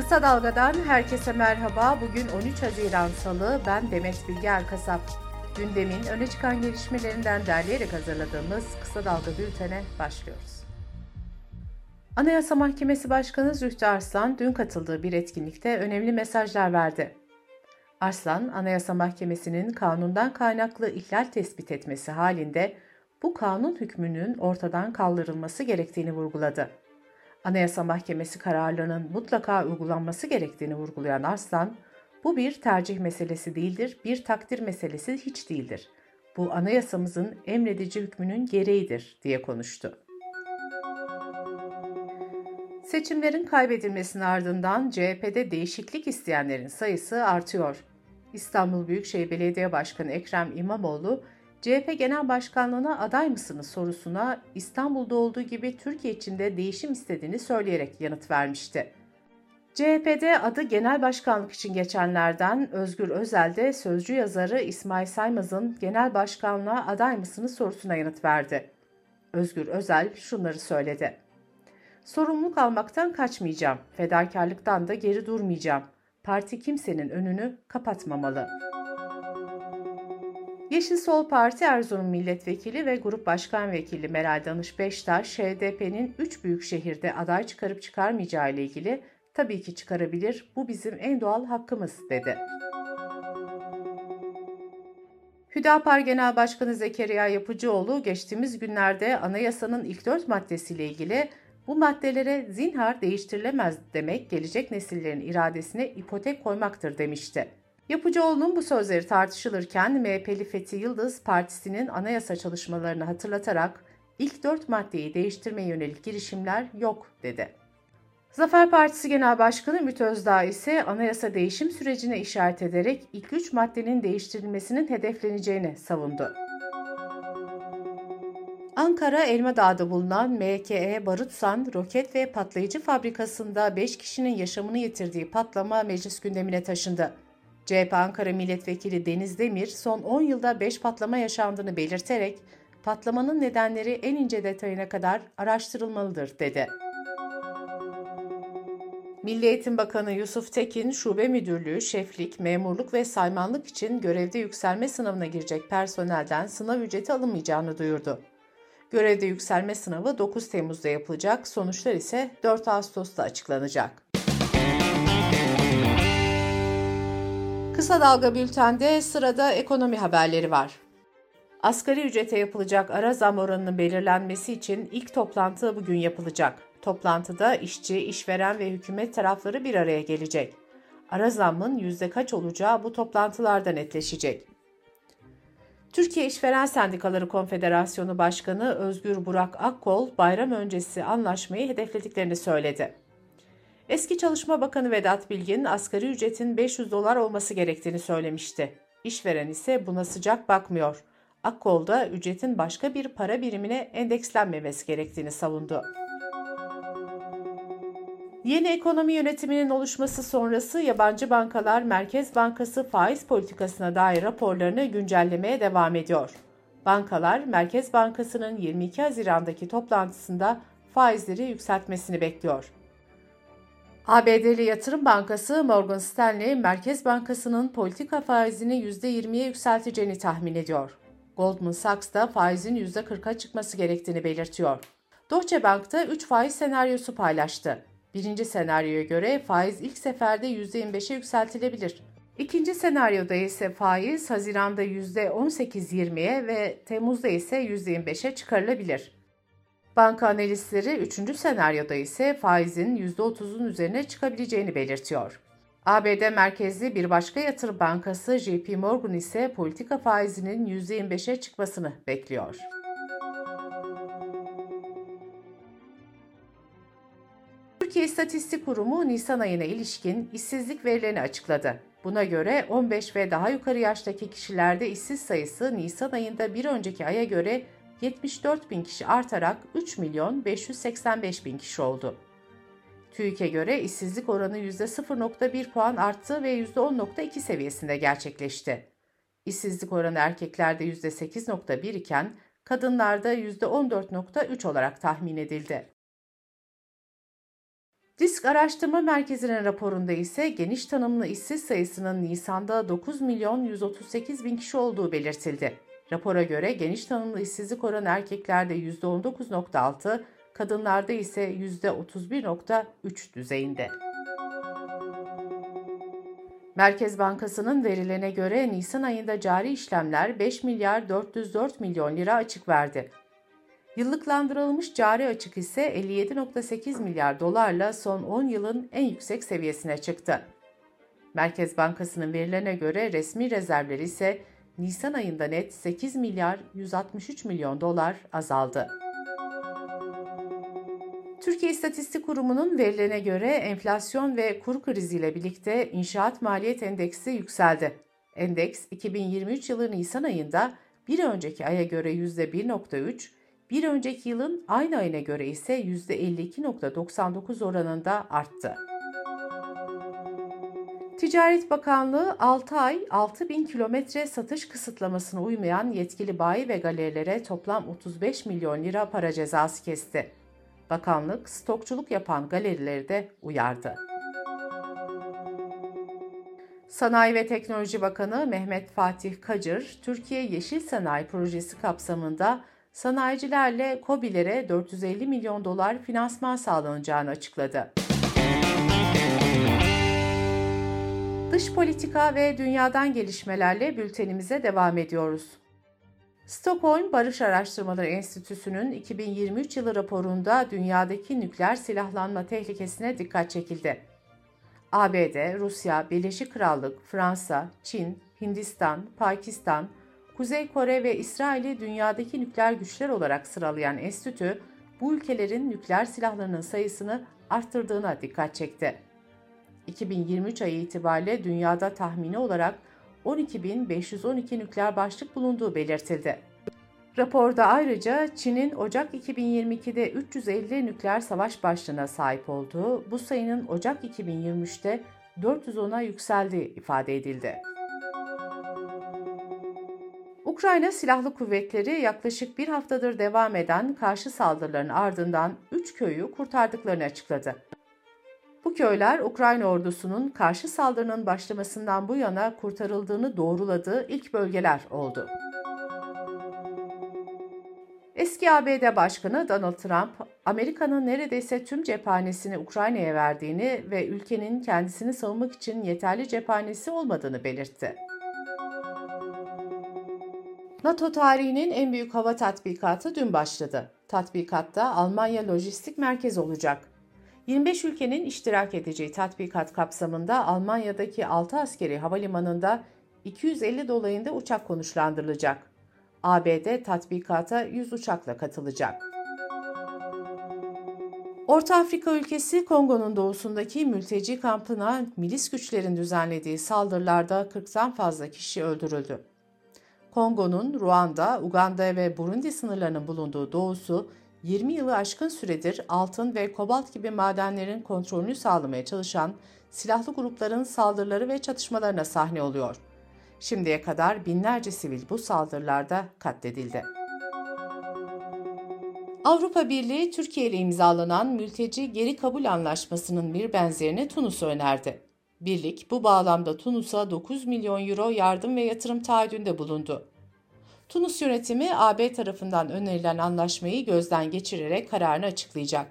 Kısa Dalga'dan herkese merhaba. Bugün 13 Haziran Salı. Ben Demet Bilge Erkasap. Gündemin öne çıkan gelişmelerinden derleyerek hazırladığımız Kısa Dalga bültene başlıyoruz. Anayasa Mahkemesi Başkanı Zühtü Arslan dün katıldığı bir etkinlikte önemli mesajlar verdi. Arslan, Anayasa Mahkemesi'nin kanundan kaynaklı ihlal tespit etmesi halinde bu kanun hükmünün ortadan kaldırılması gerektiğini vurguladı. Anayasa Mahkemesi kararlarının mutlaka uygulanması gerektiğini vurgulayan Arslan, bu bir tercih meselesi değildir, bir takdir meselesi hiç değildir. Bu anayasamızın emredici hükmünün gereğidir diye konuştu. Seçimlerin kaybedilmesinin ardından CHP'de değişiklik isteyenlerin sayısı artıyor. İstanbul Büyükşehir Belediye Başkanı Ekrem İmamoğlu, CHP Genel Başkanlığına aday mısınız sorusuna İstanbul'da olduğu gibi Türkiye içinde değişim istediğini söyleyerek yanıt vermişti. CHP'de adı genel başkanlık için geçenlerden Özgür Özel de sözcü yazarı İsmail Saymaz'ın genel başkanlığa aday mısınız sorusuna yanıt verdi. Özgür Özel şunları söyledi. Sorumluluk almaktan kaçmayacağım, fedakarlıktan da geri durmayacağım. Parti kimsenin önünü kapatmamalı. Yeşil Sol Parti Erzurum Milletvekili ve Grup Başkan Vekili Meral Danış Beştaş, HDP'nin 3 büyük şehirde aday çıkarıp çıkarmayacağı ile ilgili tabii ki çıkarabilir, bu bizim en doğal hakkımız dedi. Hüdapar Genel Başkanı Zekeriya Yapıcıoğlu geçtiğimiz günlerde anayasanın ilk dört maddesiyle ilgili bu maddelere zinhar değiştirilemez demek gelecek nesillerin iradesine ipotek koymaktır demişti. Yapıcıoğlu'nun bu sözleri tartışılırken MHP'li Fethi Yıldız partisinin anayasa çalışmalarını hatırlatarak ilk dört maddeyi değiştirmeye yönelik girişimler yok dedi. Zafer Partisi Genel Başkanı Ümit Özdağ ise anayasa değişim sürecine işaret ederek ilk üç maddenin değiştirilmesinin hedefleneceğini savundu. Ankara Elmadağ'da bulunan MKE Barutsan roket ve patlayıcı fabrikasında 5 kişinin yaşamını yitirdiği patlama meclis gündemine taşındı. CHP Ankara Milletvekili Deniz Demir son 10 yılda 5 patlama yaşandığını belirterek patlamanın nedenleri en ince detayına kadar araştırılmalıdır dedi. Milli Eğitim Bakanı Yusuf Tekin, şube müdürlüğü, şeflik, memurluk ve saymanlık için görevde yükselme sınavına girecek personelden sınav ücreti alınmayacağını duyurdu. Görevde yükselme sınavı 9 Temmuz'da yapılacak, sonuçlar ise 4 Ağustos'ta açıklanacak. Kısa Dalga Bülten'de sırada ekonomi haberleri var. Asgari ücrete yapılacak ara zam oranının belirlenmesi için ilk toplantı bugün yapılacak. Toplantıda işçi, işveren ve hükümet tarafları bir araya gelecek. Ara zammın yüzde kaç olacağı bu toplantılarda netleşecek. Türkiye İşveren Sendikaları Konfederasyonu Başkanı Özgür Burak Akkol, bayram öncesi anlaşmayı hedeflediklerini söyledi. Eski Çalışma Bakanı Vedat Bilgin, asgari ücretin 500 dolar olması gerektiğini söylemişti. İşveren ise buna sıcak bakmıyor. Akkol da ücretin başka bir para birimine endekslenmemesi gerektiğini savundu. Yeni ekonomi yönetiminin oluşması sonrası yabancı bankalar Merkez Bankası faiz politikasına dair raporlarını güncellemeye devam ediyor. Bankalar Merkez Bankası'nın 22 Haziran'daki toplantısında faizleri yükseltmesini bekliyor. ABD'li Yatırım Bankası Morgan Stanley, Merkez Bankası'nın politika faizini %20'ye yükselteceğini tahmin ediyor. Goldman Sachs da faizin %40'a çıkması gerektiğini belirtiyor. Deutsche Bank da 3 faiz senaryosu paylaştı. Birinci senaryoya göre faiz ilk seferde %25'e yükseltilebilir. İkinci senaryoda ise faiz Haziran'da %18-20'ye ve Temmuz'da ise %25'e çıkarılabilir. Banka analistleri 3. senaryoda ise faizin %30'un üzerine çıkabileceğini belirtiyor. ABD merkezli bir başka yatırım bankası JP Morgan ise politika faizinin %25'e çıkmasını bekliyor. Türkiye İstatistik Kurumu Nisan ayına ilişkin işsizlik verilerini açıkladı. Buna göre 15 ve daha yukarı yaştaki kişilerde işsiz sayısı Nisan ayında bir önceki aya göre 74 bin kişi artarak 3 milyon 585 bin kişi oldu. TÜİK'e göre işsizlik oranı %0.1 puan arttı ve %10.2 seviyesinde gerçekleşti. İşsizlik oranı erkeklerde %8.1 iken kadınlarda %14.3 olarak tahmin edildi. Risk Araştırma Merkezi'nin raporunda ise geniş tanımlı işsiz sayısının Nisan'da 9 milyon 138 bin kişi olduğu belirtildi. Rapora göre geniş tanımlı işsizlik oranı erkeklerde %19.6, kadınlarda ise %31.3 düzeyinde. Merkez Bankası'nın verilerine göre Nisan ayında cari işlemler 5 milyar 404 milyon lira açık verdi. Yıllıklandırılmış cari açık ise 57.8 milyar dolarla son 10 yılın en yüksek seviyesine çıktı. Merkez Bankası'nın verilerine göre resmi rezervleri ise Nisan ayında net 8 milyar 163 milyon dolar azaldı. Türkiye İstatistik Kurumu'nun verilerine göre enflasyon ve kur kriziyle birlikte inşaat maliyet endeksi yükseldi. Endeks 2023 yılı Nisan ayında bir önceki aya göre %1.3, bir önceki yılın aynı ayına göre ise %52.99 oranında arttı. Ticaret Bakanlığı 6 ay 6 bin kilometre satış kısıtlamasına uymayan yetkili bayi ve galerilere toplam 35 milyon lira para cezası kesti. Bakanlık stokçuluk yapan galerileri de uyardı. Sanayi ve Teknoloji Bakanı Mehmet Fatih Kacır, Türkiye Yeşil Sanayi Projesi kapsamında sanayicilerle KOBİ'lere 450 milyon dolar finansman sağlanacağını açıkladı. Dış politika ve dünyadan gelişmelerle bültenimize devam ediyoruz. Stockholm Barış Araştırmaları Enstitüsü'nün 2023 yılı raporunda dünyadaki nükleer silahlanma tehlikesine dikkat çekildi. ABD, Rusya, Birleşik Krallık, Fransa, Çin, Hindistan, Pakistan, Kuzey Kore ve İsrail'i dünyadaki nükleer güçler olarak sıralayan enstitü, bu ülkelerin nükleer silahlarının sayısını arttırdığına dikkat çekti. 2023 ayı itibariyle dünyada tahmini olarak 12.512 nükleer başlık bulunduğu belirtildi. Raporda ayrıca Çin'in Ocak 2022'de 350 nükleer savaş başlığına sahip olduğu, bu sayının Ocak 2023'te 410'a yükseldiği ifade edildi. Ukrayna Silahlı Kuvvetleri yaklaşık bir haftadır devam eden karşı saldırıların ardından 3 köyü kurtardıklarını açıkladı. Bu köyler Ukrayna ordusunun karşı saldırının başlamasından bu yana kurtarıldığını doğruladığı ilk bölgeler oldu. Eski ABD Başkanı Donald Trump, Amerika'nın neredeyse tüm cephanesini Ukrayna'ya verdiğini ve ülkenin kendisini savunmak için yeterli cephanesi olmadığını belirtti. NATO tarihinin en büyük hava tatbikatı dün başladı. Tatbikatta Almanya Lojistik Merkez olacak. 25 ülkenin iştirak edeceği tatbikat kapsamında Almanya'daki 6 askeri havalimanında 250 dolayında uçak konuşlandırılacak. ABD tatbikata 100 uçakla katılacak. Orta Afrika ülkesi Kongo'nun doğusundaki mülteci kampına milis güçlerin düzenlediği saldırılarda 40'tan fazla kişi öldürüldü. Kongo'nun Ruanda, Uganda ve Burundi sınırlarının bulunduğu doğusu 20 yılı aşkın süredir altın ve kobalt gibi madenlerin kontrolünü sağlamaya çalışan silahlı grupların saldırıları ve çatışmalarına sahne oluyor. Şimdiye kadar binlerce sivil bu saldırılarda katledildi. Avrupa Birliği Türkiye ile imzalanan mülteci geri kabul anlaşmasının bir benzerini Tunus'a önerdi. Birlik bu bağlamda Tunus'a 9 milyon euro yardım ve yatırım taahhüdünde bulundu. Tunus yönetimi AB tarafından önerilen anlaşmayı gözden geçirerek kararını açıklayacak.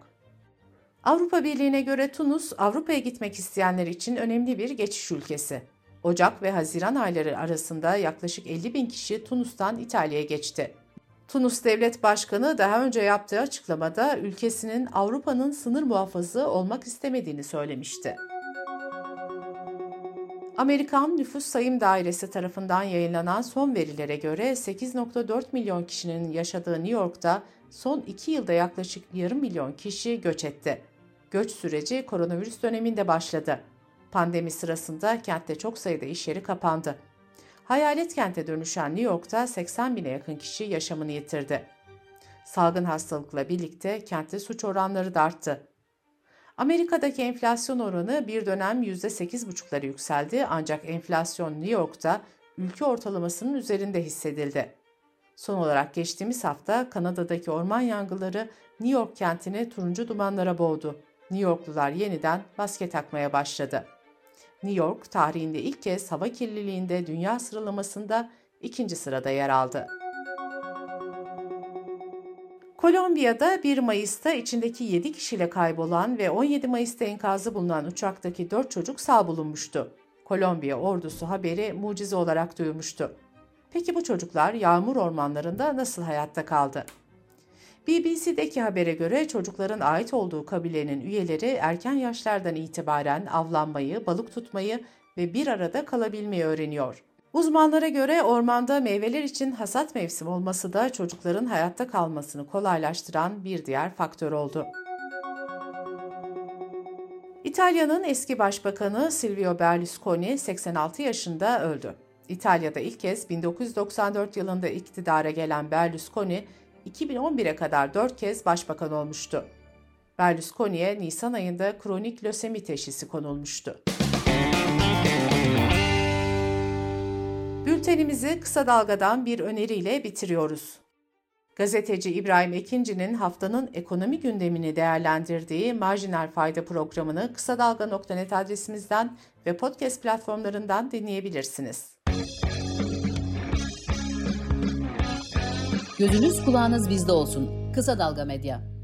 Avrupa Birliği'ne göre Tunus, Avrupa'ya gitmek isteyenler için önemli bir geçiş ülkesi. Ocak ve Haziran ayları arasında yaklaşık 50 bin kişi Tunus'tan İtalya'ya geçti. Tunus Devlet Başkanı daha önce yaptığı açıklamada ülkesinin Avrupa'nın sınır muhafızı olmak istemediğini söylemişti. Amerikan Nüfus Sayım Dairesi tarafından yayınlanan son verilere göre 8.4 milyon kişinin yaşadığı New York'ta son 2 yılda yaklaşık yarım milyon kişi göç etti. Göç süreci koronavirüs döneminde başladı. Pandemi sırasında kentte çok sayıda iş yeri kapandı. Hayalet kente dönüşen New York'ta 80 bine yakın kişi yaşamını yitirdi. Salgın hastalıkla birlikte kentte suç oranları da arttı. Amerika'daki enflasyon oranı bir dönem %8,5'lara yükseldi ancak enflasyon New York'ta ülke ortalamasının üzerinde hissedildi. Son olarak geçtiğimiz hafta Kanada'daki orman yangınları New York kentini turuncu dumanlara boğdu. New Yorklular yeniden maske takmaya başladı. New York tarihinde ilk kez hava kirliliğinde dünya sıralamasında ikinci sırada yer aldı. Kolombiya'da 1 Mayıs'ta içindeki 7 kişiyle kaybolan ve 17 Mayıs'ta enkazı bulunan uçaktaki 4 çocuk sağ bulunmuştu. Kolombiya ordusu haberi mucize olarak duyurmuştu. Peki bu çocuklar yağmur ormanlarında nasıl hayatta kaldı? BBC'deki habere göre çocukların ait olduğu kabilenin üyeleri erken yaşlardan itibaren avlanmayı, balık tutmayı ve bir arada kalabilmeyi öğreniyor. Uzmanlara göre ormanda meyveler için hasat mevsimi olması da çocukların hayatta kalmasını kolaylaştıran bir diğer faktör oldu. İtalya'nın eski başbakanı Silvio Berlusconi 86 yaşında öldü. İtalya'da ilk kez 1994 yılında iktidara gelen Berlusconi, 2011'e kadar 4 kez başbakan olmuştu. Berlusconi'ye Nisan ayında kronik lösemi teşhisi konulmuştu. Bültenimizi kısa dalgadan bir öneriyle bitiriyoruz. Gazeteci İbrahim Ekinci'nin haftanın ekonomi gündemini değerlendirdiği Marjinal Fayda programını kısa dalga.net adresimizden ve podcast platformlarından dinleyebilirsiniz. Gözünüz kulağınız bizde olsun. Kısa Dalga Medya.